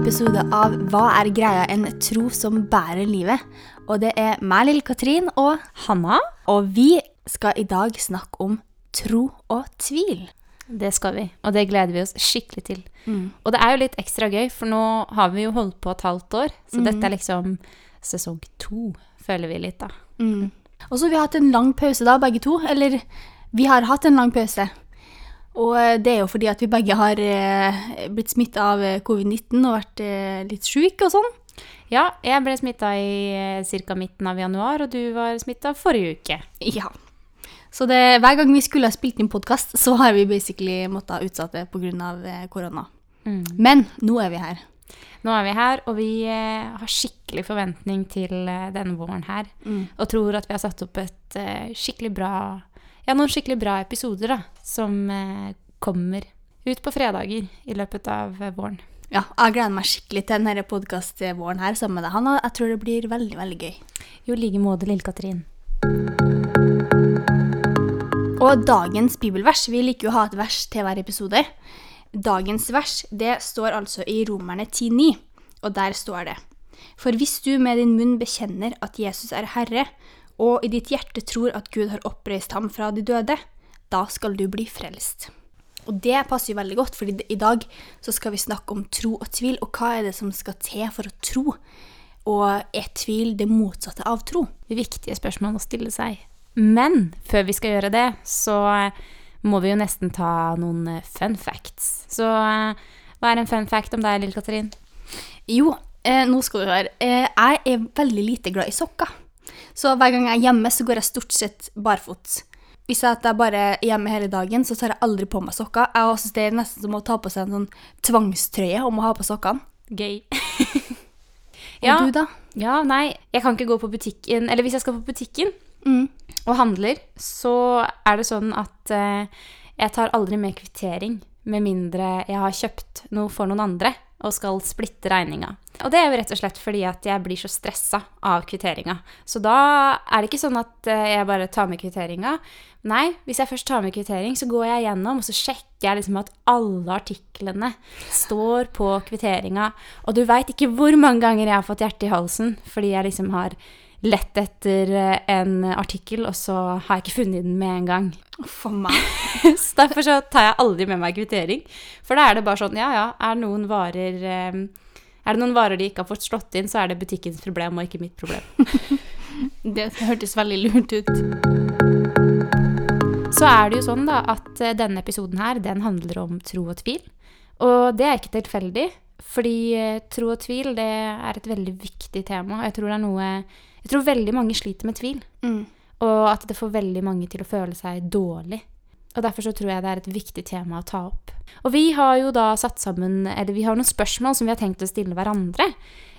episode av Hva er greia? En tro som bærer livet. Og det er meg, lille Katrin, og Hanna? Og vi skal i dag snakke om tro og tvil. Det skal vi, og det gleder vi oss skikkelig til. Og det er jo litt ekstra gøy, for nå har vi jo holdt på et halvt år, så dette er liksom sesong to, føler vi litt, da. Og så har vi hatt en lang pause da, begge to. Eller vi har hatt en lang pause. Og eh, det er jo fordi at vi begge har eh, blitt smitta av eh, covid-19 og vært litt sjuke og sånn. Ja, jeg ble smitta i ca. midten av januar, og du var smitta forrige uke. Ja. Så det, hver gang vi skulle ha spilt inn podkast, så har vi basically måttet utsatt det pga. korona. korona. Men nå er vi her. Nå er vi her, og vi har skikkelig forventning til denne våren her. Og tror at vi har satt opp et skikkelig bra Ja, noen skikkelig bra episoder, da. Som eh, kommer ut på fredager i løpet av eh, våren. Ja, jeg gleder meg skikkelig til denne podkastvåren her sammen med deg, Hanna. Jeg tror det blir veldig, veldig gøy. Jo, i like måte, lille Katrin. Og dagens bibelvers Vi liker jo å ha et vers til hver episode. Dagens vers det står altså i Romerne 10,9, og der står det For hvis du med din munn bekjenner at Jesus er Herre, og i ditt hjerte tror at Gud har oppreist ham fra de døde, da skal du bli frelst. Og det passer jo veldig godt, fordi i dag så skal vi snakke om tro og tvil, og hva er det som skal til for å tro? Og er tvil det motsatte av tro? Viktige spørsmål å stille seg. Men før vi skal gjøre det, så eh, må vi jo nesten ta noen eh, fun facts. Så eh, hva er en fun fact om deg, lille Katrin? Jo, eh, nå skal du høre. Eh, jeg er veldig lite glad i sokker. Så hver gang jeg er hjemme, så går jeg stort sett barfots. Hvis jeg er bare hjemme hele dagen, så tar jeg aldri på meg sokker. Jeg synes Det er nesten som å ta på seg en sånn tvangstrøye om å ha på sokkene. Gøy. Og du, da? Ja, nei, jeg kan ikke gå på butikken Eller hvis jeg skal på butikken Mm. og handler, så er det sånn at eh, jeg tar aldri med kvittering med mindre jeg har kjøpt noe for noen andre og skal splitte regninga. Og det er jo rett og slett fordi at jeg blir så stressa av kvitteringa. Så da er det ikke sånn at eh, jeg bare tar med kvitteringa. Nei, hvis jeg først tar med kvittering, så går jeg gjennom og så sjekker jeg liksom at alle artiklene står på kvitteringa. Og du veit ikke hvor mange ganger jeg har fått hjerte i halsen fordi jeg liksom har lett etter eh, en artikkel, og så har jeg ikke funnet den med en gang. For meg. Så derfor så tar jeg aldri med meg kvittering. For da er det bare sånn, ja ja, er noen varer eh, Er det noen varer de ikke har fått slått inn, så er det butikkens problem og ikke mitt problem. Det hørtes veldig lurt ut. Så er det jo sånn da at eh, denne episoden her, den handler om tro og tvil. Og det er ikke tilfeldig, fordi tro og tvil det er et veldig viktig tema. Jeg tror det er noe Jeg tror veldig mange sliter med tvil. Mm. Og at det får veldig mange til å føle seg dårlig. Og derfor så tror jeg det er et viktig tema å ta opp. Og vi har jo da satt sammen, eller vi har noen spørsmål som vi har tenkt å stille hverandre.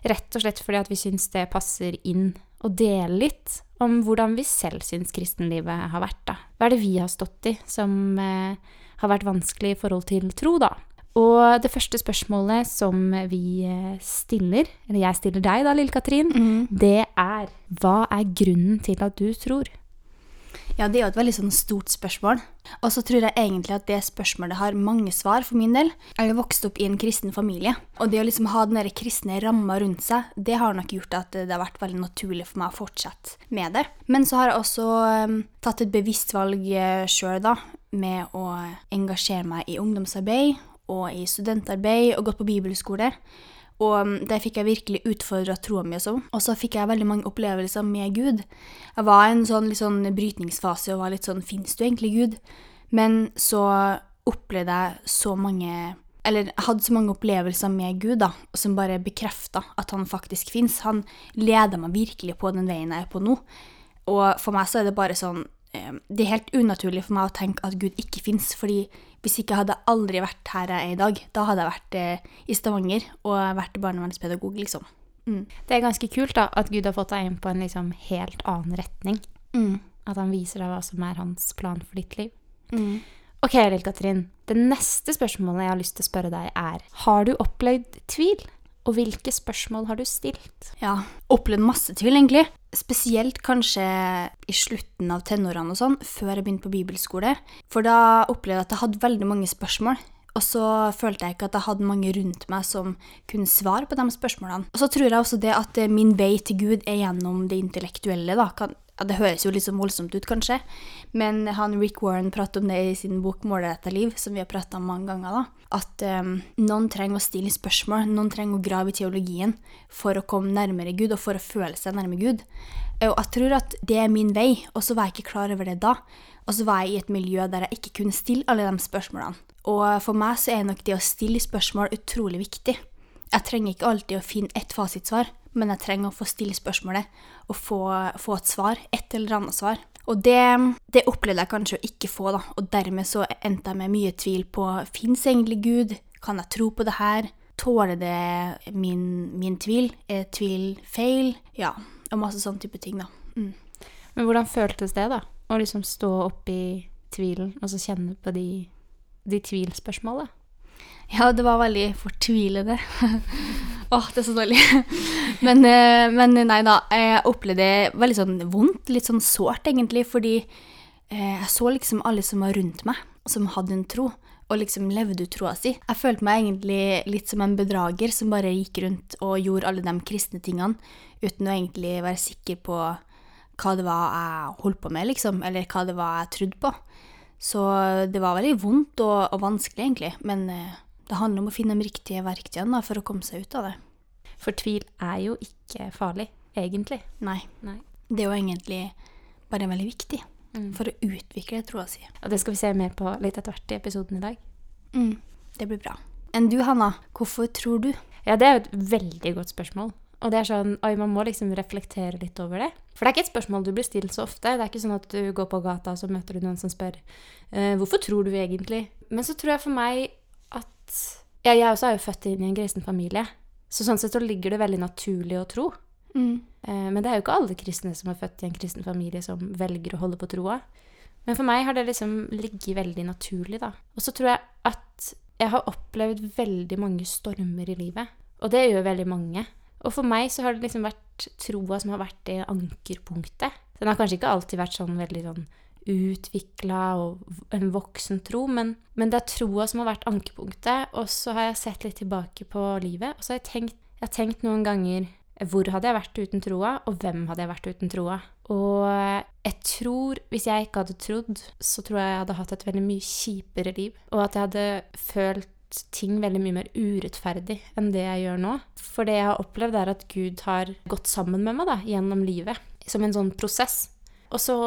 Rett og slett fordi at vi syns det passer inn å dele litt om hvordan vi selv syns kristenlivet har vært. da. Hva er det vi har stått i som eh, har vært vanskelig i forhold til tro, da? Og det første spørsmålet som vi eh, stiller, eller jeg stiller deg da, lille Katrin, det er hva er grunnen til at du tror? Ja, det er jo et veldig sånn stort spørsmål. Og så tror jeg egentlig at det spørsmålet har mange svar for min del. Jeg har vokst opp i en kristen familie, og det å liksom ha den der kristne ramma rundt seg, det har nok gjort at det har vært veldig naturlig for meg å fortsette med det. Men så har jeg også um, tatt et bevisst valg uh, sjøl, da, med å engasjere meg i ungdomsarbeid og i studentarbeid og gått på bibelskole. Og det der fikk jeg virkelig utfordra troa mi og sånn. Og så fikk jeg veldig mange opplevelser med Gud. Jeg var i en sånn, litt sånn brytningsfase og var litt sånn Fins du egentlig Gud? Men så opplevde jeg så mange Eller hadde så mange opplevelser med Gud da, som bare bekrefta at han faktisk fins. Han leder meg virkelig på den veien jeg er på nå. Og for meg så er det bare sånn eh, Det er helt unaturlig for meg å tenke at Gud ikke fins, fordi hvis ikke hadde jeg aldri vært her jeg er i dag. Da hadde jeg vært eh, i Stavanger og vært barnevernspedagog, liksom. Mm. Det er ganske kult da, at Gud har fått deg inn på en liksom helt annen retning. Mm. At han viser deg hva som er hans plan for ditt liv. Mm. Ok, lille Katrin. Det neste spørsmålet jeg har lyst til å spørre deg er Har du opplevd tvil? Og hvilke spørsmål har du stilt? Ja, opplevd masse tvil, egentlig. Spesielt kanskje i slutten av tenårene og sånn, før jeg begynte på bibelskole. For da opplevde jeg at jeg hadde veldig mange spørsmål. Og så følte jeg ikke at jeg hadde mange rundt meg som kunne svare på de spørsmålene. Og så tror jeg også det at min vei til Gud er gjennom det intellektuelle. da. Ja, det høres jo litt så voldsomt ut, kanskje, men han Rick Warren prater om det i sin bok 'Målretta liv', som vi har prata om mange ganger. da. At um, noen trenger å stille spørsmål, noen trenger å grave i teologien for å komme nærmere Gud og for å føle seg nærme Gud. Og jeg tror at det er min vei, og så var jeg ikke klar over det da. Og så var jeg i et miljø der jeg ikke kunne stille alle de spørsmålene. Og for meg så er nok det å stille spørsmål utrolig viktig. Jeg trenger ikke alltid å finne ett fasitsvar, men jeg trenger å få stille spørsmålet og få, få et svar. Et eller annet svar. Og det, det, opplevde jeg kanskje å ikke få, da. Og dermed så endte jeg med mye tvil på fins egentlig Gud? Kan jeg tro på det her? Tåler det min, min tvil? Er tvil feil? Ja. Og masse sånn type ting, da. Mm. Men hvordan føltes det, da? Å liksom stå oppi tvilen, og så kjenne på de, de tvilspørsmålene? Ja, det var veldig fortvilende. Åh, det er så dårlig. men, eh, men, nei da, jeg opplevde det veldig sånn vondt, litt sånn sårt egentlig, fordi eh, jeg så liksom alle som var rundt meg, som hadde en tro, og liksom levde ut troa si. Jeg følte meg egentlig litt som en bedrager som bare gikk rundt og gjorde alle de kristne tingene uten å egentlig være sikker på hva det var jeg holdt på med, liksom, eller hva det var jeg trodde på. Så det var veldig vondt og, og vanskelig, egentlig, men eh, det handler om å finne de riktige verktøyene for å komme seg ut av det. For tvil er jo ikke farlig, egentlig. Nei. Nei. Det er jo egentlig bare veldig viktig mm. for å utvikle troa si. Og det skal vi se mer på litt etter hvert i episoden i dag. Mm. Det blir bra. Enn du, Hanna? Hvorfor tror du? Ja, det er jo et veldig godt spørsmål. Og det er sånn, oi, Man må liksom reflektere litt over det. For det er ikke et spørsmål du blir stilt så ofte. Det er ikke sånn at du går på gata og så møter du noen som spør eh, hvorfor tror du egentlig? Men så tror jeg for meg at ja, jeg også er jo født inn i en kristen familie, så sånn sett så ligger det veldig naturlig å tro. Mm. Eh, men det er jo ikke alle kristne som er født i en kristen familie, som velger å holde på troa. Men for meg har det liksom ligget veldig naturlig, da. Og så tror jeg at jeg har opplevd veldig mange stormer i livet. Og det gjør veldig mange. Og for meg så har det liksom vært troa som har vært det ankerpunktet. Den har kanskje ikke alltid vært sånn veldig sånn utvikla og en voksen tro, men, men, det er troa som har vært ankepunktet. Og så har jeg sett litt tilbake på livet, og så har jeg tenkt, jeg har tenkt noen ganger hvor hadde jeg vært uten troa, og hvem hadde jeg vært uten troa? Og jeg tror, hvis jeg ikke hadde trodd, så tror jeg jeg hadde hatt et veldig mye kjipere liv. Og at jeg hadde følt ting veldig mye mer urettferdig enn det jeg gjør nå. For det jeg har opplevd, er at Gud har gått sammen med meg da, gjennom livet. Som en sånn prosess. Og så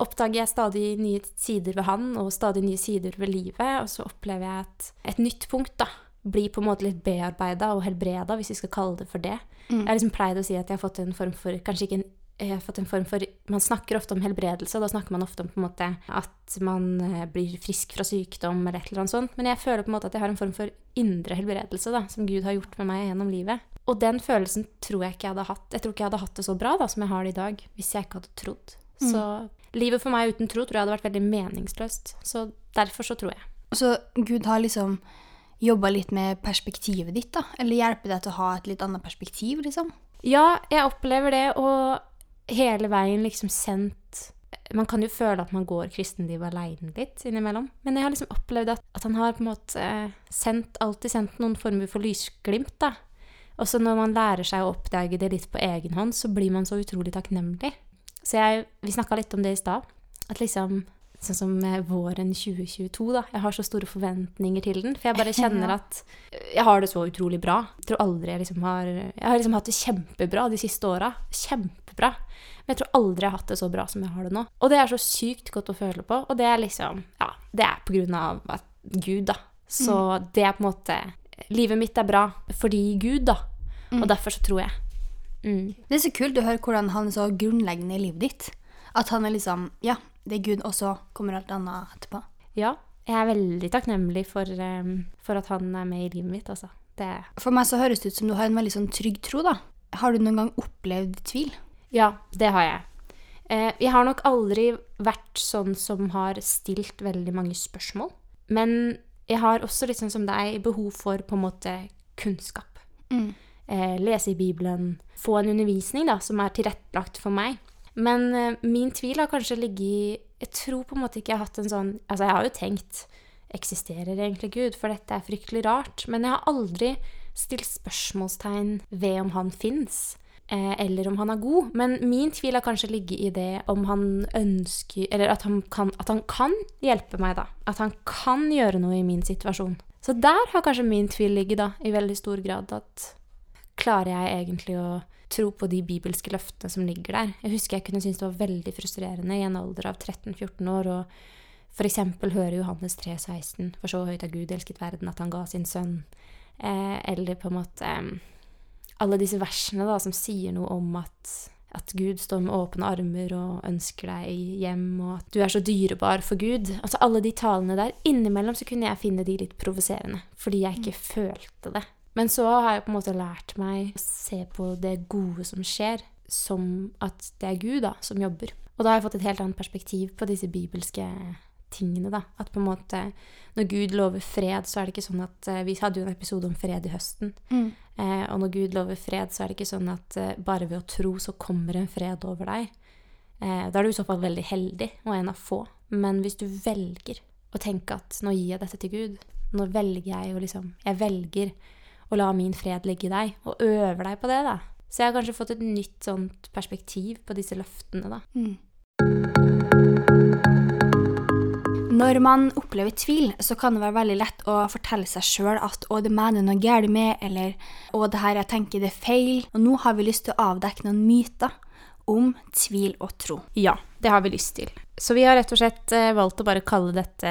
oppdager jeg stadig nye sider ved han, og stadig nye sider ved livet. Og så opplever jeg at et nytt punkt da, blir på en måte litt bearbeida og helbreda, hvis vi skal kalle det for det. Mm. Jeg har liksom pleid å si at jeg har fått en form for Kanskje ikke en fått en form for, Man snakker ofte om helbredelse, og da snakker man ofte om på en måte at man eh, blir frisk fra sykdom eller et eller annet sånt. Men jeg føler på en måte at jeg har en form for indre helbredelse da, som Gud har gjort med meg gjennom livet. Og den følelsen tror jeg ikke jeg hadde hatt. Jeg tror ikke jeg hadde hatt det så bra da, som jeg har det i dag, hvis jeg ikke hadde trodd. Mm. Så livet for meg uten tro tror jeg hadde vært veldig meningsløst. Så derfor så tror jeg. Så Gud har liksom jobba litt med perspektivet ditt, da? Eller hjelper deg til å ha et litt annet perspektiv, liksom? Ja, jeg opplever det, og hele veien liksom sendt Man kan jo føle at man går kristenlivet aleine litt innimellom, men jeg har liksom opplevd at, at han har på en måte sendt, alltid sendt noen former for lysglimt, da. Og så når man lærer seg å oppdage det litt på egen hånd, så blir man så utrolig takknemlig. Så jeg, vi snakka litt om det i stad. At liksom Sånn som våren 2022, da. Jeg har så store forventninger til den. For jeg bare kjenner at jeg har det så utrolig bra. Jeg tror aldri jeg liksom har Jeg har liksom hatt det kjempebra de siste åra. Kjempebra. Men jeg tror aldri jeg har hatt det så bra som jeg har det nå. Og det er så sykt godt å føle på. Og det er liksom Ja, det er på grunn av at Gud, da. Så mm. det er på en måte Livet mitt er bra fordi Gud, da. Og mm. derfor så tror jeg Mm. Det er så kult å høre hvordan han er så grunnleggende i livet ditt. At han er liksom Ja, det er Gud, og så kommer alt annet etterpå. Ja. Jeg er veldig takknemlig for, um, for at han er med i livet mitt, altså. Det. For meg så høres det ut som du har en veldig sånn trygg tro, da. Har du noen gang opplevd tvil? Ja, det har jeg. Eh, jeg har nok aldri vært sånn som har stilt veldig mange spørsmål. Men jeg har også litt sånn som deg behov for på en måte kunnskap. Mm eh, lese i Bibelen, få en undervisning da, som er tilrettelagt for meg. Men uh, min tvil har kanskje ligget i Jeg tror på en måte ikke jeg har hatt en sånn Altså, jeg har jo tenkt eksisterer egentlig Gud, for dette er fryktelig rart. Men jeg har aldri stilt spørsmålstegn ved om han fins. Eh, eller om han er god. Men min tvil har kanskje ligget i det om han ønsker Eller at han, kan, at han kan hjelpe meg, da. At han kan gjøre noe i min situasjon. Så der har kanskje min tvil ligget, da, i veldig stor grad. At klarer jeg egentlig å tro på de bibelske løftene som ligger der? Jeg husker jeg kunne synes det var veldig frustrerende i en alder av 13-14 år å f.eks. høre Johannes 3,16, for så høyt har Gud elsket verden at han ga sin sønn. Eh, eller på en måte alle disse versene da, som sier noe om at, at Gud står med åpne armer og ønsker deg hjem, og at du er så dyrebar for Gud. Altså Alle de talene der. Innimellom så kunne jeg finne de litt provoserende, fordi jeg ikke følte det. Men så har jeg på en måte lært meg å se på det gode som skjer, som at det er Gud da, som jobber. Og da har jeg fått et helt annet perspektiv på disse bibelske tingene, da. At på en måte når Gud lover fred, så er det ikke sånn at uh, Vi hadde jo en episode om fred i høsten. Mm. Uh, og når Gud lover fred, så er det ikke sånn at uh, bare ved å tro så kommer en fred over deg. da er du i så fall veldig heldig og en av få. Men hvis du velger å tenke at nå gir jeg dette til Gud, nå velger jeg å liksom Jeg velger å la min fred ligge i deg, og øver deg på det, da. Så jeg har kanskje fått et nytt sånt perspektiv på disse løftene, da. Mm. Når man opplever tvil, så kan det være veldig lett å fortelle seg sjøl at 'å, det mener noe galt med', eller 'å, det her jeg tenker det er feil'. Og nå har vi lyst til å avdekke noen myter om tvil og tro. Ja, det har vi lyst til. Så vi har rett og slett eh, valgt å bare kalle dette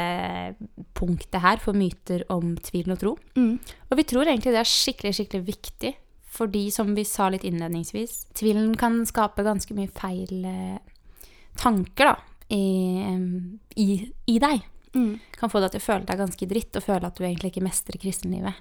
punktet her for myter om tvil og tro. Mm. Og vi tror egentlig det er skikkelig, skikkelig viktig, fordi som vi sa litt innledningsvis, tvilen kan skape ganske mye feil eh, tanker, da i, i, i deg. Mm. Kan få deg til å føle deg ganske dritt og føle at du egentlig ikke mestrer kristenlivet.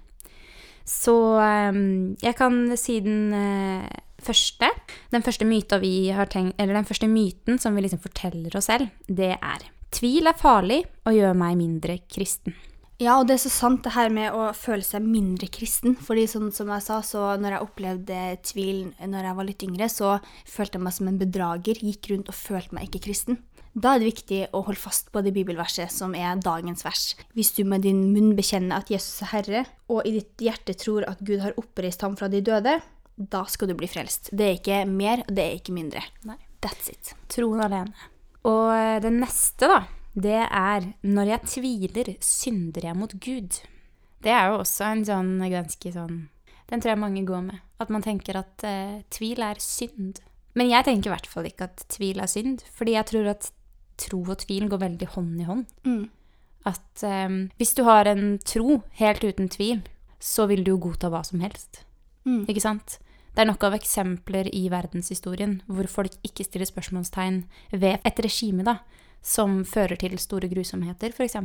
Så jeg kan si den uh, første Den første tenkt den første myten som vi liksom forteller oss selv, det er Tvil er farlig og gjør meg mindre kristen. Ja, og det er så sant det her med å føle seg mindre kristen. Fordi sånn som jeg sa, så når jeg opplevde tvil når jeg var litt yngre, så følte jeg meg som en bedrager. Gikk rundt og følte meg ikke kristen. Da er det viktig å holde fast på det bibelverset som er dagens vers. Hvis du med din munn bekjenner at Jesus er Herre, og i ditt hjerte tror at Gud har oppreist ham fra de døde, da skal du bli frelst. Det er ikke mer, og det er ikke mindre. Nei. That's it. Troen alene. Og eh, det neste, da, det er når jeg tviler, synder jeg mot Gud. Det er jo også en sånn ganske sånn Den tror jeg mange går med. At man tenker at eh, tvil er synd. Men jeg tenker i hvert fall ikke at tvil er synd, fordi jeg tror at tro og tvil går veldig hånd i hånd. Mm. At eh, hvis du har en tro helt uten tvil, så vil du jo godta hva som helst. Mm. Ikke sant? Det er nok av eksempler i verdenshistorien hvor folk ikke stiller spørsmålstegn ved et regime da, som fører til store grusomheter, f.eks.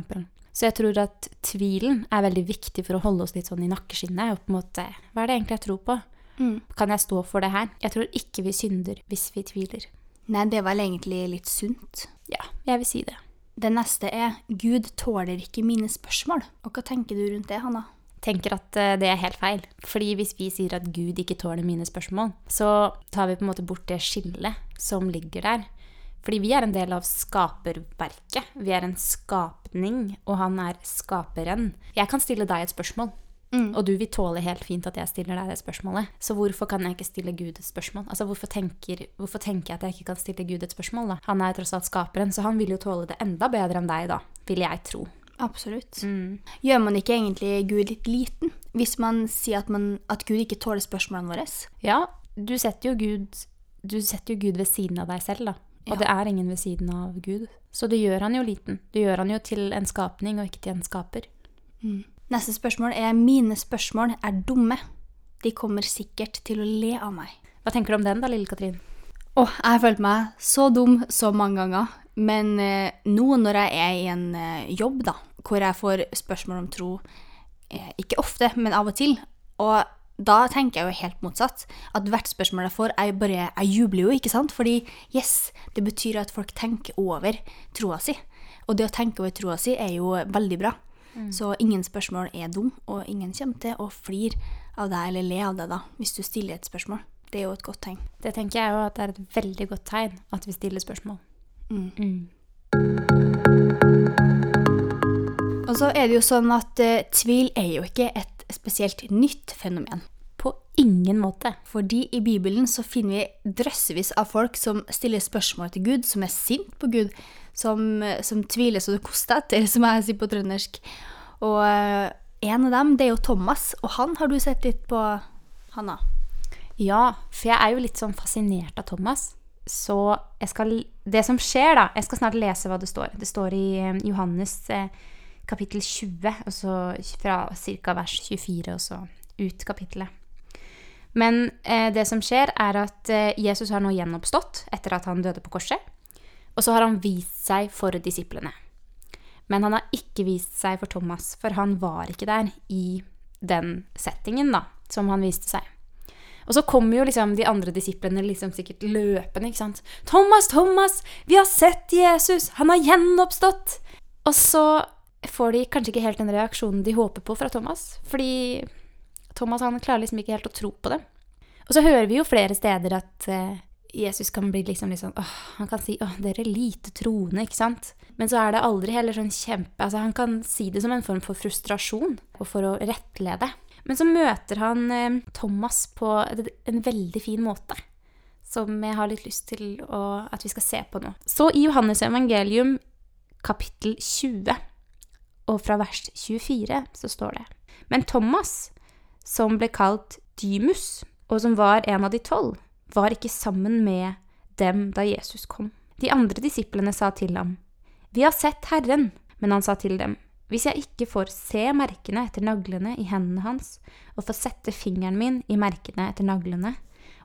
Så jeg tror at tvilen er veldig viktig for å holde oss litt sånn i nakkeskinnet. og på en måte, Hva er det egentlig jeg tror på? Mm. Kan jeg stå for det her? Jeg tror ikke vi synder hvis vi tviler. Nei, det var egentlig litt sunt. Ja, jeg vil si det. Det neste er Gud tåler ikke mine spørsmål. Og hva tenker du rundt det, Hanna? Tenker at eh, det er helt feil. Fordi hvis vi sier at Gud ikke tåler mine spørsmål, så tar vi på en måte bort det skillet som ligger der. Fordi vi er en del av skaperverket. Vi er en skapning, og han er skaperen. Jeg kan stille deg et spørsmål, Mm. Og du vil tåle helt fint at jeg stiller deg det spørsmålet. Så hvorfor kan jeg ikke stille Gud et spørsmål? Altså hvorfor tenker, hvorfor tenker jeg at jeg ikke kan stille Gud et spørsmål, da? Han er tross alt skaperen, så han vil jo tåle det enda bedre enn deg, da. Vil jeg tro. Absolutt. Mm. Gjør man ikke egentlig Gud litt liten hvis man sier at, man, at Gud ikke tåler spørsmålene våre? Ja, du setter Gud, du setter jo Gud ved siden av deg selv, da. Og ja. det er ingen ved siden av Gud. Så det gjør han jo liten. Det gjør han jo til en skapning og ikke til en skaper. Mm. Neste spørsmål er mine spørsmål er dumme. De kommer sikkert til å le av meg. Hva tenker du om den da, lille Katrin? Åh, oh, jeg har følt meg så dum så mange ganger. Men eh, nå når jeg er i en eh, jobb da, hvor jeg får spørsmål om tro, eh, ikke ofte, men av og til, og da tenker jeg jo helt motsatt. At hvert spørsmål jeg får, jeg bare Jeg jubler jo, ikke sant? Fordi yes, det betyr at folk tenker over troa si. Og det å tenke over troa si er jo veldig bra. Mm. Så ingen spørsmål er dum, og ingen kommer til å flire av deg eller le av deg da, hvis du stiller et spørsmål. Det er jo et godt tegn. Det tenker jeg jo at det er et veldig godt tegn, at vi stiller spørsmål. Mm. Mm. Og så er det jo sånn at eh, tvil er jo ikke et spesielt nytt fenomen. På ingen måte. Fordi i Bibelen så finner vi drøssevis av folk som stiller spørsmål til Gud, som er sint på Gud, som, eh, som tviler så det koster etter, som jeg sier på trøndersk. Og eh, en av dem, det er jo Thomas, og han har du sett litt på, Hanna? Ja, for jeg er jo litt sånn fascinert av Thomas. Så jeg skal Det som skjer, da Jeg skal snart lese hva det står. Det står i eh, Johannes eh, kapittel 20, og så fra ca. vers 24 og så ut kapittelet. Men eh, det som skjer, er at eh, Jesus har nå gjenoppstått etter at han døde på korset. Og så har han vist seg for disiplene. Men han har ikke vist seg for Thomas, for han var ikke der i den settingen da, som han viste seg. Og så kommer jo liksom de andre disiplene liksom sikkert løpende. ikke sant? 'Thomas, Thomas, vi har sett Jesus! Han har gjenoppstått!' Og så får de kanskje ikke helt den reaksjonen de håper på fra Thomas. Fordi Thomas han klarer liksom ikke helt å tro på det. Og så hører vi jo flere steder at eh, Jesus kan bli liksom litt sånn åh, Han kan si 'åh, dere er lite troende', ikke sant? Men så er det aldri heller sånn kjempe Altså, han kan si det som en form for frustrasjon, og for å rettlede. Men så møter han eh, Thomas på en veldig fin måte. Som jeg har litt lyst til å, at vi skal se på nå. Så i Johannes evangelium kapittel 20, og fra vers 24, så står det Men Thomas, som ble kalt Dymus, og som var en av de tolv, var ikke sammen med dem da Jesus kom. De andre disiplene sa til ham, Vi har sett Herren. Men han sa til dem, Hvis jeg ikke får se merkene etter naglene i hendene hans, og får sette fingeren min i merkene etter naglene,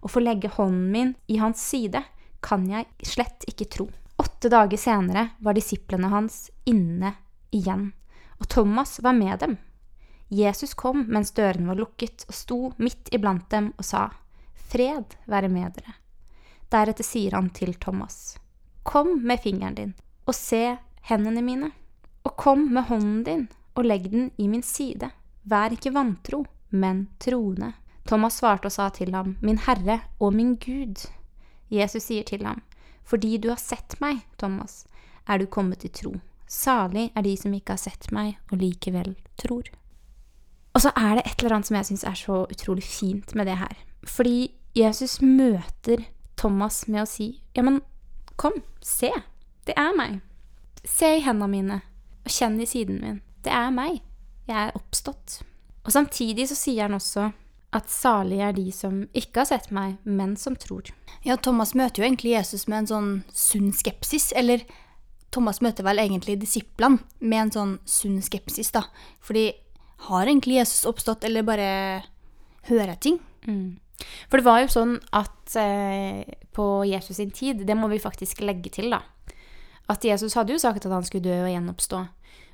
og får legge hånden min i hans side, kan jeg slett ikke tro. Åtte dager senere var disiplene hans inne igjen, og Thomas var med dem. Jesus kom mens dørene var lukket, og sto midt iblant dem og sa, Fred være med dere. Deretter sier han til Thomas, Kom med fingeren din og se hendene mine, og kom med hånden din og legg den i min side. Vær ikke vantro, men troende. Thomas svarte og sa til ham, Min Herre og min Gud. Jesus sier til ham, Fordi du har sett meg, Thomas, er du kommet i tro. Salig er de som ikke har sett meg og likevel tror. Og så er det et eller annet som jeg syns er så utrolig fint med det her. Fordi Jesus møter Thomas med å si, ja, men kom, se, det er meg. Se i hendene mine, og kjenn i siden min. Det er meg. Jeg er oppstått. Og samtidig så sier han også at salig er de som ikke har sett meg, men som tror. Ja, Thomas møter jo egentlig Jesus med en sånn sunn skepsis, eller Thomas møter vel egentlig disiplene med en sånn sunn skepsis, da. Fordi har egentlig Jesus oppstått, eller bare hører jeg ting? Mm. For det var jo sånn at eh, på Jesus sin tid, det må vi faktisk legge til, da. At Jesus hadde jo sagt at han skulle dø og gjenoppstå.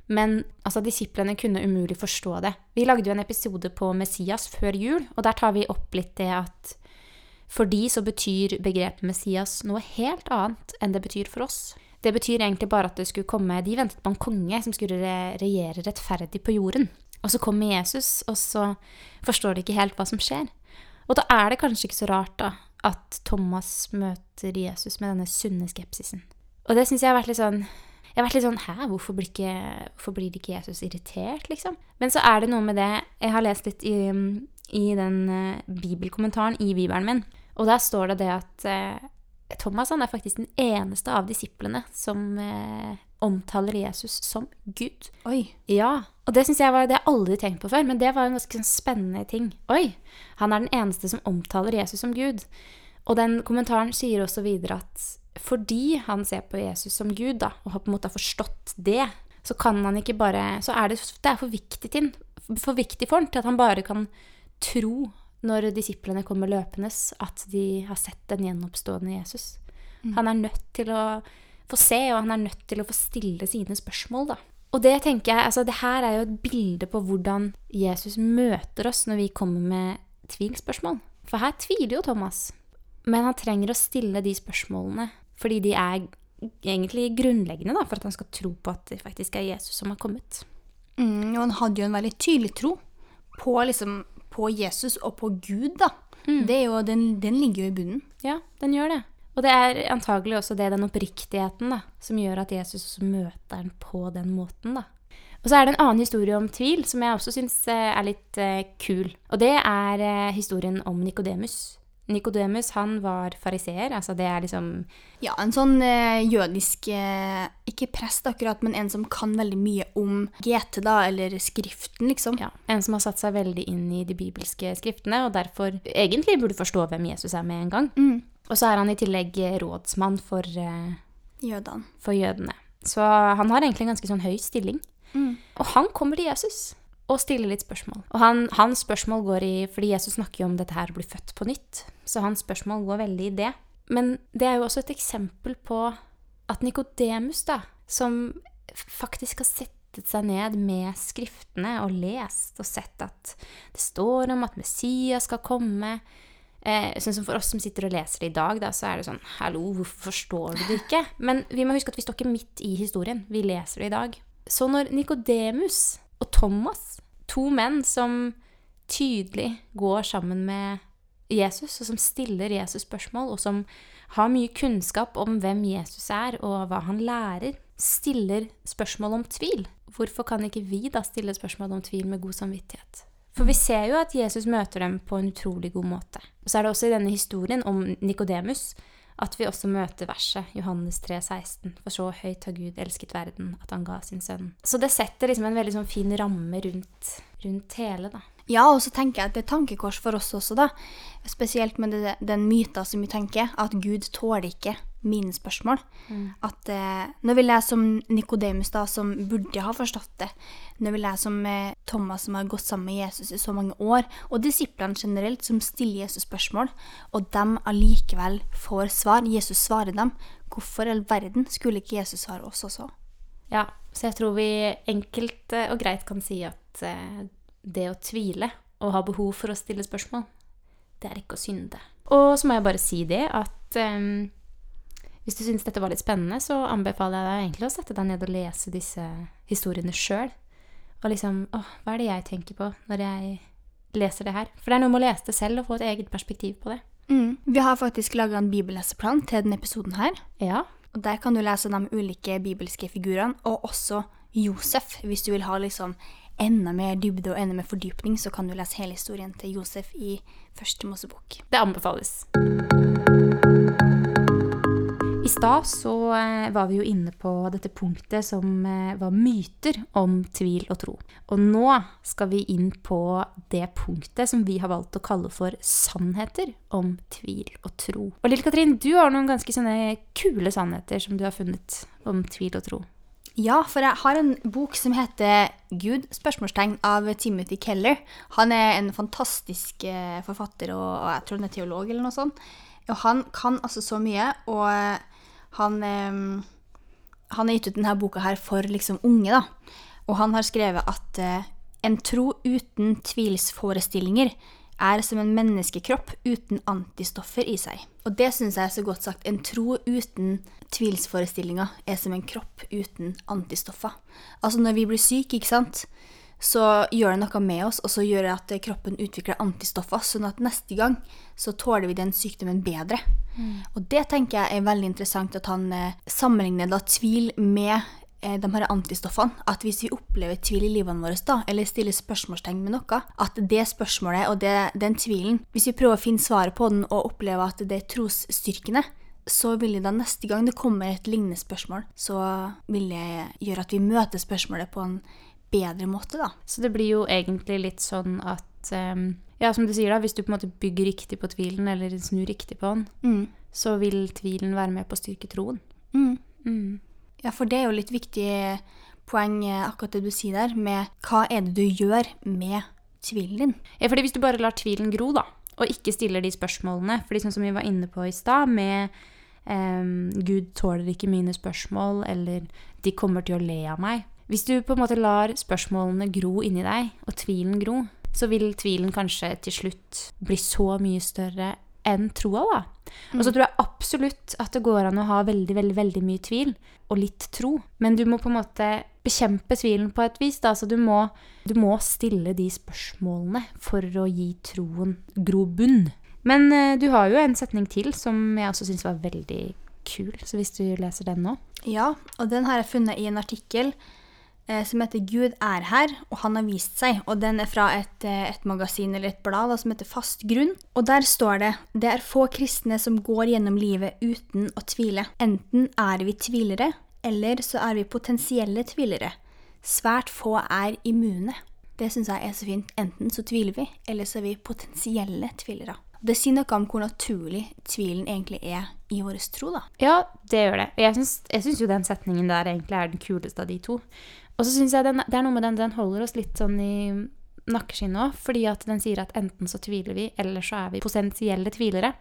Men altså, disiplene kunne umulig forstå det. Vi lagde jo en episode på Messias før jul, og der tar vi opp litt det at for de så betyr begrepet Messias noe helt annet enn det betyr for oss. Det betyr egentlig bare at det skulle komme De ventet på en konge som skulle regjere rettferdig på jorden. Og så kommer Jesus, og så forstår de ikke helt hva som skjer. Og da er det kanskje ikke så rart da, at Thomas møter Jesus med denne sunne skepsisen. Og det syns jeg har vært litt sånn jeg har vært litt sånn Hæ, hvorfor blir, ikke, hvorfor blir ikke Jesus irritert, liksom? Men så er det noe med det Jeg har lest litt i, i den uh, bibelkommentaren i bibelen min, og der står det det at uh, Thomas er faktisk den eneste av disiplene som eh, omtaler Jesus som Gud. Oi. Ja, og det synes jeg var, det har jeg aldri tenkt på før, men det var en ganske sånn spennende ting. Oi, han er den eneste som omtaler Jesus som Gud. Og den kommentaren sier også videre at fordi han ser på Jesus som Gud, da, og har på en måte forstått det, så kan han ikke bare Så er det, det er for viktig, til, for viktig for han til at han bare kan tro når disiplene kommer løpende, at de har sett den gjenoppstående Jesus. Mm. Han er nødt til å få se, og han er nødt til å få stille sine spørsmål, da. Og det tenker jeg, altså det her er jo et bilde på hvordan Jesus møter oss når vi kommer med tvilspørsmål. For her tviler jo Thomas. Men han trenger å stille de spørsmålene fordi de er egentlig grunnleggende da, for at han skal tro på at det faktisk er Jesus som har kommet. Mm, og han hadde jo en veldig tydelig tro på, liksom, på Jesus og på Gud, da. Mm. Jo, den, den, ligger jo i bunnen. Ja, den gjør det. Og det er antagelig også det, den oppriktigheten, da, som gjør at Jesus også møter den på den måten, da. Og så er det en annen historie om tvil som jeg også syns er litt eh, kul. Og det er eh, historien om Nikodemus. Nikodemus han var fariseer. Altså det er liksom Ja, en sånn eh, jødisk eh, Ikke prest akkurat, men en som kan veldig mye om GT, da, eller Skriften, liksom. ja, en som har satt seg veldig inn i de bibelske skriftene, og derfor egentlig burde forstå hvem Jesus er med en gang. Mm. Og så er han i tillegg rådsmann for, eh, Jødene. for jødene. Så han har egentlig en ganske sånn høy stilling. Mm. Og han kommer til Jesus og stille litt spørsmål. Og han, hans spørsmål går i Fordi Jesus snakker jo om dette her å bli født på nytt. Så hans spørsmål går veldig i det. Men det er jo også et eksempel på at Nikodemus, da, som faktisk har settet seg ned med skriftene og lest og sett at det står om at Messias skal komme eh, Sånn som for oss som sitter og leser det i dag, da, så er det sånn Hallo, hvorfor forstår du det ikke? Men vi må huske at vi står ikke midt i historien. Vi leser det i dag. Så når Nikodemus og Thomas, to menn som tydelig går sammen med Jesus, og som stiller Jesus spørsmål, og som har mye kunnskap om hvem Jesus er, og hva han lærer, stiller spørsmål om tvil. Hvorfor kan ikke vi da stille spørsmål om tvil med god samvittighet? For vi ser jo at Jesus møter dem på en utrolig god måte. Og så er det også i denne historien om Nikodemus at vi også møter verset Johannes 3, 16. For så høyt har Gud elsket verden at han ga sin sønn. Så det setter liksom en veldig sånn fin ramme rundt, rundt hele, da. Ja, og så tenker jeg at det er tankekors for oss også, da. Spesielt med det, den myta som vi tenker, at Gud tåler ikke mine spørsmål. At eh, nå vil jeg som Nikodemus, da, som burde ha forstått det, nå vil jeg som eh, Thomas som har gått sammen med Jesus i så mange år, og disiplene generelt som stiller Jesus spørsmål, og dem allikevel får svar, Jesus svarer dem, hvorfor i all verden skulle ikke Jesus svare oss også? Ja, så jeg tror vi enkelt eh, og greit kan si at eh, det å tvile og ha behov for å stille spørsmål, det er ikke å synde. Og så må jeg bare si det at eh, hvis du syns dette var litt spennende, så anbefaler jeg deg egentlig å sette deg ned og lese disse historiene sjøl. Og liksom Åh, hva er det jeg tenker på når jeg leser det her? For det er noe med å lese det selv og få et eget perspektiv på det. Mm. Vi har faktisk laga en bibelleseplan til denne episoden her. Ja. Og der kan du lese de ulike bibelske figurene, og også Josef. Hvis du vil ha liksom enda mer dybde og enda mer fordypning, så kan du lese hele historien til Josef i Første Mosebok. Det anbefales. Stad så eh, var vi jo inne på dette punktet som eh, var myter om tvil og tro. Og nå skal vi inn på det punktet som vi har valgt å kalle for sannheter om tvil og tro. Og Lille Katrin, du har noen ganske sånne kule sannheter som du har funnet om tvil og tro. Ja, for jeg har en bok som heter Gud? spørsmålstegn av Timothy Keller. Han er en fantastisk eh, forfatter, og, jeg tror han er teolog eller noe sånt. Og han kan altså så mye, og han, han har gitt ut denne boka her for liksom unge, da. Og han har skrevet at eh, en tro uten tvilsforestillinger er som en menneskekropp uten antistoffer i seg. Og det syns jeg er så godt sagt. En tro uten tvilsforestillinger er som en kropp uten antistoffer. Altså når vi blir syke, ikke sant, så gjør det noe med oss, og så gjør det at kroppen utvikler antistoffer, sånn at neste gang så tåler vi den sykdommen bedre. Og det tenker jeg er veldig interessant at han eh, sammenligner da tvil med eh, de her antistoffene. At hvis vi opplever tvil i livene våre, da, eller stiller spørsmålstegn med noe, at det spørsmålet og det, den tvilen Hvis vi prøver å finne svaret på den og opplever at det er trosstyrkende, så vil det da neste gang det kommer et lignende spørsmål, så vil det gjøre at vi møter spørsmålet på en bedre måte, da. Så det blir jo egentlig litt sånn at um, Ja, som du sier, da, hvis du på en måte bygger riktig på tvilen, eller snur riktig på den, Mm. så vil tvilen være med på å styrke troen. Mm. Mm. Ja, for det er jo litt viktig poeng, eh, akkurat det du sier der, med hva er det du gjør med tvilen din? Ja, fordi hvis du bare lar tvilen gro, da, og ikke stiller de spørsmålene, fordi sånn som vi var inne på i stad, med um, Gud tåler ikke mine spørsmål, eller de kommer til å le av meg. Hvis du på en måte lar spørsmålene gro inni deg, og tvilen gro, så vil tvilen kanskje til slutt bli så mye større enn troa, da. Og så tror jeg absolutt at det går an å ha veldig, veldig, veldig mye tvil, og litt tro. Men du må på en måte bekjempe tvilen på et vis, da. Så du må, du må stille de spørsmålene for å gi troen grobunn. Men eh, du har jo en setning til som jeg også syns var veldig kul, så hvis du leser den nå Ja, og den har jeg funnet i en artikkel som heter 'Gud er her, og han har vist seg'. Og den er fra et, eh, et magasin eller et blad da, som heter Fast grunn. Og der står det 'Det er få kristne som går gjennom livet uten å tvile'. Enten er vi tvilere, eller så er vi potensielle tvilere. Svært få er immune. Det syns jeg er så fint. Enten så tviler vi, eller så er vi potensielle tvilere. Det sier noe om hvor naturlig tvilen egentlig er i vår tro, da. Ja, det gjør det. Og jeg syns jo den setningen der egentlig er den kuleste av de to. Og så syns jeg den, det er noe med den, den holder oss litt sånn i nakkeskinnet òg, fordi at den sier at enten så tviler vi, eller så er vi potensielle tvilere.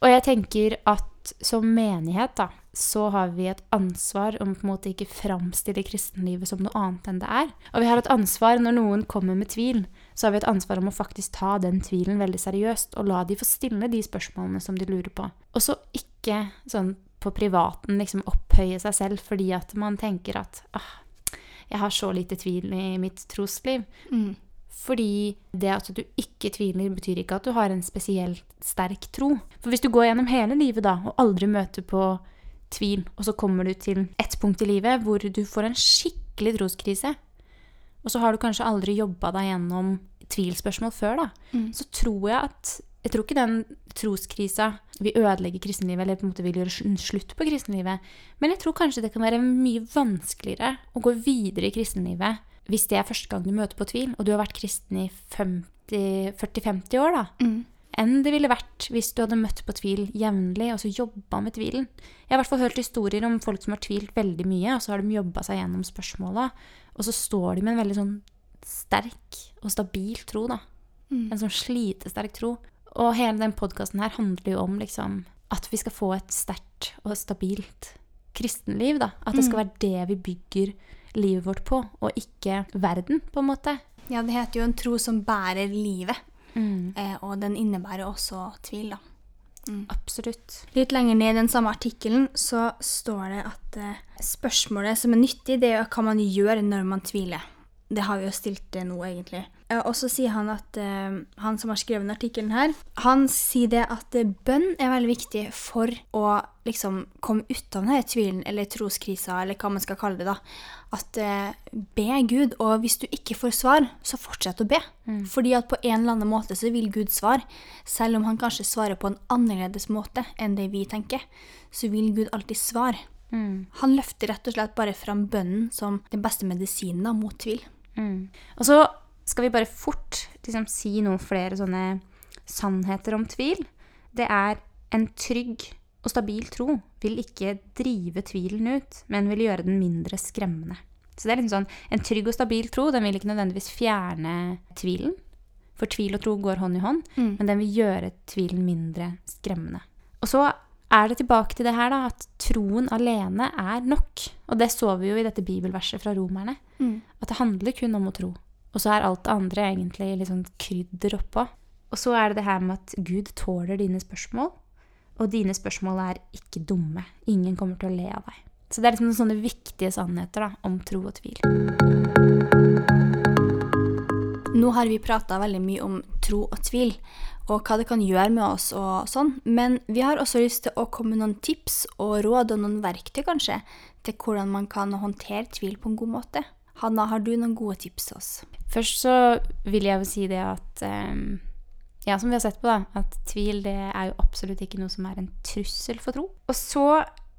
Og jeg tenker at som menighet, da, så har vi et ansvar om på en måte ikke framstille kristenlivet som noe annet enn det er. Og vi har et ansvar når noen kommer med tvil, så har vi et ansvar om å faktisk ta den tvilen veldig seriøst, og la de få stille de spørsmålene som de lurer på. Og så ikke sånn på privaten liksom opphøye seg selv fordi at man tenker at ah, jeg har så lite tvil i mitt trosliv. Fordi det at du ikke tviler, betyr ikke at du har en spesielt sterk tro. For hvis du går gjennom hele livet da, og aldri møter på tvil, og så kommer du til et punkt i livet hvor du får en skikkelig troskrise, og så har du kanskje aldri jobba deg gjennom tvilspørsmål før, da, så tror jeg at Jeg tror ikke den troskrisa Vi ødelegger kristenlivet, eller på en måte vil gjøre slutt på kristenlivet, men jeg tror kanskje det kan være mye vanskeligere å gå videre i kristenlivet hvis det er første gang du møter på tvil, og du har vært kristen i 40-50 år, da, enn det ville vært hvis du hadde møtt på tvil jevnlig og så jobba med tvilen. Jeg har i hvert fall hørt historier om folk som har tvilt veldig mye, og så har de jobba seg gjennom spørsmåla, og så står de med en veldig sånn sterk og stabil tro, da. En sånn slitesterk tro. Og hele den podkasten her handler jo om liksom at vi skal få et sterkt og stabilt kristenliv, da. At det skal være det vi bygger livet vårt på, og ikke verden, på en måte. Ja, det heter jo en tro som bærer livet, eh, og den innebærer også tvil, da. Absolutt. Litt lenger ned i den samme artikkelen så står det at eh, spørsmålet som er nyttig, det er hva man gjør når man tviler. Det har vi jo stilt eh, nå, egentlig. Eh, og så sier han at uh, han som har skrevet artikkelen her, han sier det at eh, bønn er veldig viktig for å liksom komme ut av denne tvilen, eller troskrisa, eller hva man skal kalle det, da. At uh, be Gud, og hvis du ikke får svar, så fortsett å be. Fordi at på en eller annen måte så vil Gud svare, selv om han kanskje svarer på en annerledes måte enn det vi tenker, så vil Gud alltid svare. Han løfter rett og slett bare fram bønnen som den beste medisinen da, mot tvil. Og så skal vi bare fort liksom, si noen flere sånne sannheter om tvil. Det er en trygg og stabil tro vil ikke drive tvilen ut, men vil gjøre den mindre skremmende. Så det er liksom sånn, En trygg og stabil tro den vil ikke nødvendigvis fjerne tvilen. For tvil og tro går hånd i hånd, men den vil gjøre tvilen mindre skremmende. Og så er det tilbake til det her da, at troen alene er nok. Og det så vi jo i dette bibelverset fra romerne. At det handler kun om å tro. Og så er alt det andre egentlig litt sånn krydder oppå. Og så er det det her med at Gud tåler dine spørsmål. Og dine spørsmål er ikke dumme. Ingen kommer til å le av deg. Så det er liksom noen sånne viktige sannheter da, om tro og tvil. Nå har vi prata veldig mye om tro og tvil, og hva det kan gjøre med oss og sånn, men vi har også lyst til å komme med noen tips og råd og noen verktøy, kanskje, til hvordan man kan håndtere tvil på en god måte. Hanna, har du noen gode tips til oss? Først så vil jeg jo si det at um, Ja, som vi har sett på, da, at tvil det er jo absolutt ikke noe som er en trussel for tro. Og så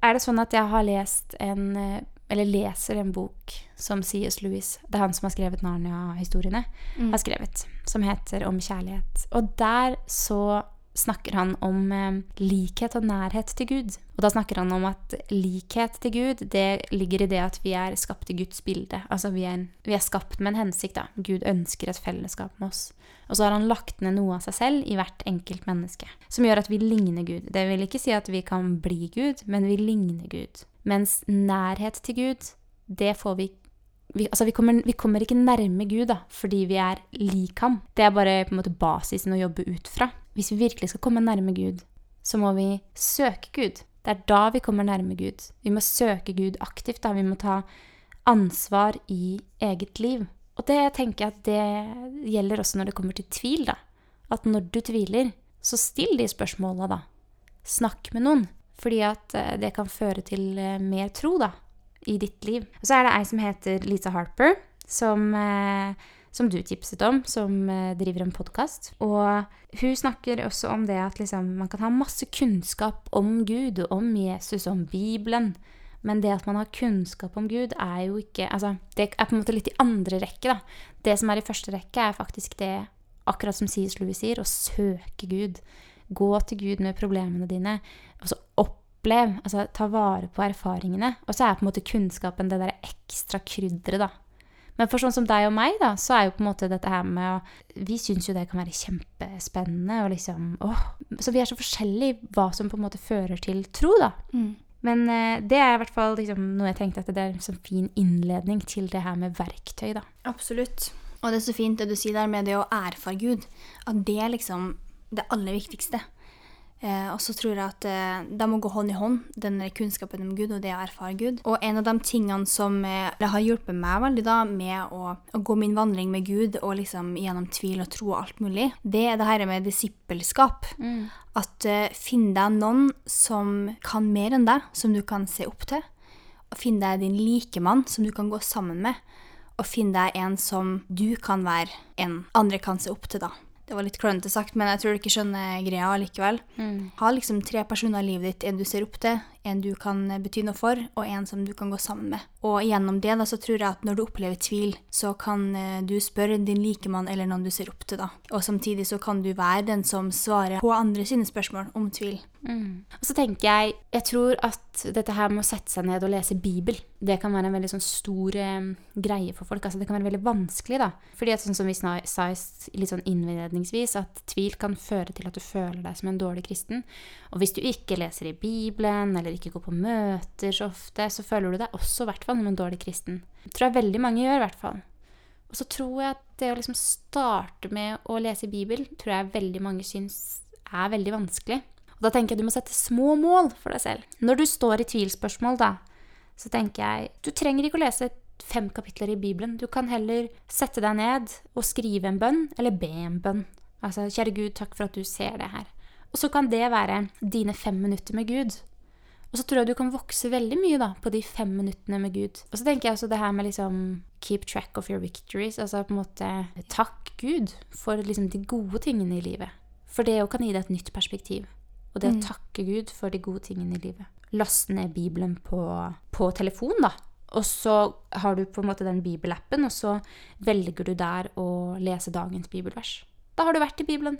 er det sånn at jeg har lest en eh, Eller leser en bok som C.S. Lewis, det er han som har skrevet Narnia-historiene, har skrevet, som heter Om kjærlighet. Og der så snakker han om eh, likhet og nærhet til Gud. Og da snakker han om at likhet til Gud, det ligger i det at vi er skapt i Guds bilde. Altså vi er, vi er skapt med en hensikt, da. Gud ønsker et fellesskap med oss. Og så har han lagt ned noe av seg selv i hvert enkelt menneske, som gjør at vi ligner Gud. Det vil ikke si at vi kan bli Gud, men vi ligner Gud. Mens nærhet til Gud, det får vi vi, altså vi, kommer, vi kommer ikke nærme Gud da, fordi vi er lik ham. Det er bare på en måte basisen å jobbe ut fra. Hvis vi virkelig skal komme nærme Gud, så må vi søke Gud. Det er da vi kommer nærme Gud. Vi må søke Gud aktivt. da. Vi må ta ansvar i eget liv. Og det tenker jeg at det gjelder også når det kommer til tvil. da. At når du tviler, så still de spørsmåla, da. Snakk med noen. Fordi at eh, det kan føre til eh, mer tro, da. i ditt liv. Og så er det ei som heter Lisa Harper, som, eh, som du tipset om, som eh, driver en podkast. Og hun snakker også om det at liksom, man kan ha masse kunnskap om Gud, om Jesus, om Bibelen. Men det at man har kunnskap om Gud, er jo ikke altså, Det er på en måte litt i andre rekke, da. Det som er i første rekke, er faktisk det, akkurat som C.S. Louis sier, å søke Gud. Gå til Gud med problemene dine. Og så opplev, altså ta vare på erfaringene. Og så er på en måte kunnskapen det der ekstra krydderet, da. Men for sånn som deg og meg, da, så er jo på en måte dette her med å Vi syns jo det kan være kjempespennende og liksom åh, Så vi er så forskjellige hva som på en måte fører til tro, da. Mm. Men eh, det er i hvert fall liksom, noe jeg tenkte at det er en sånn fin innledning til det her med verktøy, da. Absolutt. Og det er så fint det du sier der med det å ære for Gud. At det er liksom det aller viktigste. Eh, og så tror jeg at eh, de må gå hånd i hånd, den kunnskapen om Gud og det å erfare Gud. Og en av de tingene som eh, har hjulpet meg veldig da med å, å, gå min vandring med Gud og liksom gjennom tvil og tro og alt mulig, det er det her med disippelskap. Mm. At eh, finn deg noen som kan mer enn deg, som du kan se opp til. Og finn deg din likemann som du kan gå sammen med. Og finn deg en som du kan være en andre kan se opp til, da. Det var litt klønete sagt, men jeg tror du ikke skjønner greia likevel. Mm. Ha liksom tre personer i livet ditt, en du ser opp til, en du kan bety noe for, og en som du kan gå sammen med. Og gjennom det da, så tror jeg at når du opplever tvil, så kan eh, du spørre din likemann eller noen du ser opp til. da. Og samtidig så kan du være den som svarer på andre sine spørsmål om tvil. Mm. Og så tenker jeg Jeg tror at dette her med å sette seg ned og lese Bibel, det kan være en veldig sånn stor eh, greie for folk. Altså det kan være veldig vanskelig, da. Fordi at sånn som vi sa litt sånn innledningsvis, at tvil kan føre til at du føler deg som en dårlig kristen. Og hvis du ikke leser i Bibelen, eller ikke går på møter så ofte, så føler du deg også i hvert fall som en dårlig kristen. Det tror jeg veldig mange gjør, i hvert fall. Og så tror jeg at det å liksom starte med å lese Bibel, tror jeg veldig mange syns er veldig vanskelig. Og da tenker jeg du må sette små mål for deg selv. Når du står i tvilspørsmål, da, så tenker jeg du trenger ikke å lese fem kapitler i Bibelen. Du kan heller sette deg ned og skrive en bønn, eller be en bønn. Altså, kjære Gud, takk for at du ser det her. Og så kan det være dine fem minutter med Gud. Og så tror jeg du kan vokse veldig mye da, på de fem minuttene med Gud. Og så tenker jeg også det her med liksom keep track of your victories. Altså på en måte takk Gud for liksom de gode tingene i livet. For det òg kan gi deg et nytt perspektiv. Og det mm. å takke Gud for de gode tingene i livet. Laste ned Bibelen på, på telefon, da. Og så har du på en måte den bibelappen, og så velger du der å lese dagens bibelvers. Da har du vært i Bibelen.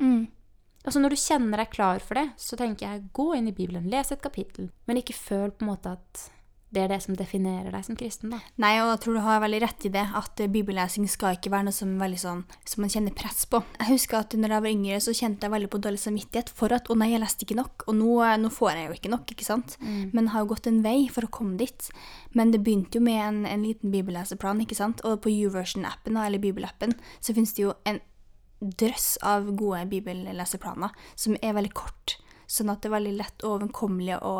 Mm. Altså Når du kjenner deg klar for det, så tenker jeg gå inn i Bibelen, les et kapittel, men ikke føl på en måte at det er det som definerer deg som kristen, da. Nei, og jeg tror du har veldig rett i det, at bibellesing skal ikke være noe som, sånn, som man kjenner press på. Jeg husker at når jeg var yngre, så kjente jeg veldig på dårlig samvittighet for at å nei, jeg leste ikke nok, og nå, nå får jeg jo ikke nok, ikke sant. Mm. Men har jo gått en vei for å komme dit. Men det begynte jo med en, en liten bibelleseplan, ikke sant. Og på YouVersion-appen, eller bibelappen, så finnes det jo en drøss av gode bibelleseplaner som er veldig kort, sånn at det er veldig lett og overkommelig å,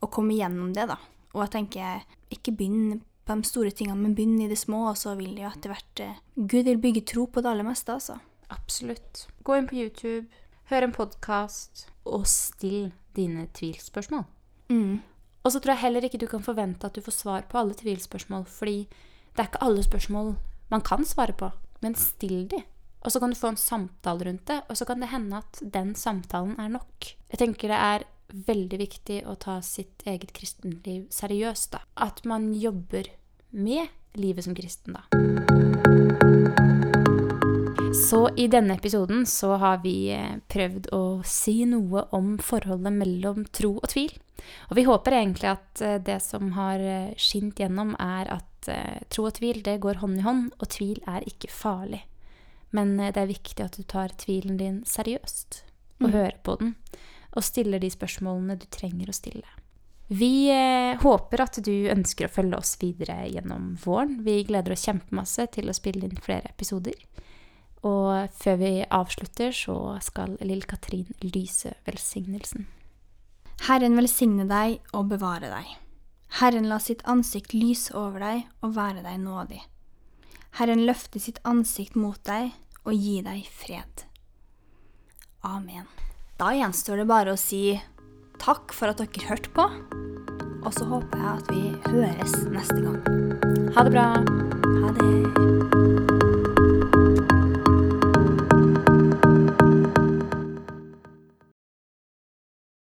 å komme gjennom det, da. Og jeg tenker, ikke begynn på de store tingene, men begynn i det små, og så vil jo etter hvert eh, Gud vil bygge tro på det aller meste, altså. Absolutt. Gå inn på YouTube, hør en podkast, og still dine tvilspørsmål. Mm. Og så tror jeg heller ikke du kan forvente at du får svar på alle tvilspørsmål, fordi det er ikke alle spørsmål man kan svare på, men still de. Og så kan du få en samtale rundt det, og så kan det hende at den samtalen er nok. Jeg tenker det er veldig viktig å ta sitt eget kristenliv seriøst, da. At man jobber med livet som kristen, da. Så i denne episoden så har vi eh, prøvd å si noe om forholdet mellom tro og tvil. Og vi håper egentlig at eh, det som har eh, skint gjennom, er at tro og tvil det går hånd i hånd, og tvil er ikke farlig. Men det er viktig at du tar tvilen din seriøst, og mm. hører på den og stiller de spørsmålene du trenger å stille. Vi eh, håper at du ønsker å følge oss videre gjennom våren. Vi gleder oss kjempemasse til å spille inn flere episoder. Og før vi avslutter, så skal Lill Katrin lyse velsignelsen. Herren velsigne deg og bevare deg. Herren la sitt ansikt lyse over deg og være deg nådig. Herren løfte sitt ansikt mot deg og gi deg fred. Amen. Da gjenstår det bare å si takk for at dere hørte på. Og så håper jeg at vi høres neste gang. Ha det bra. Ha det.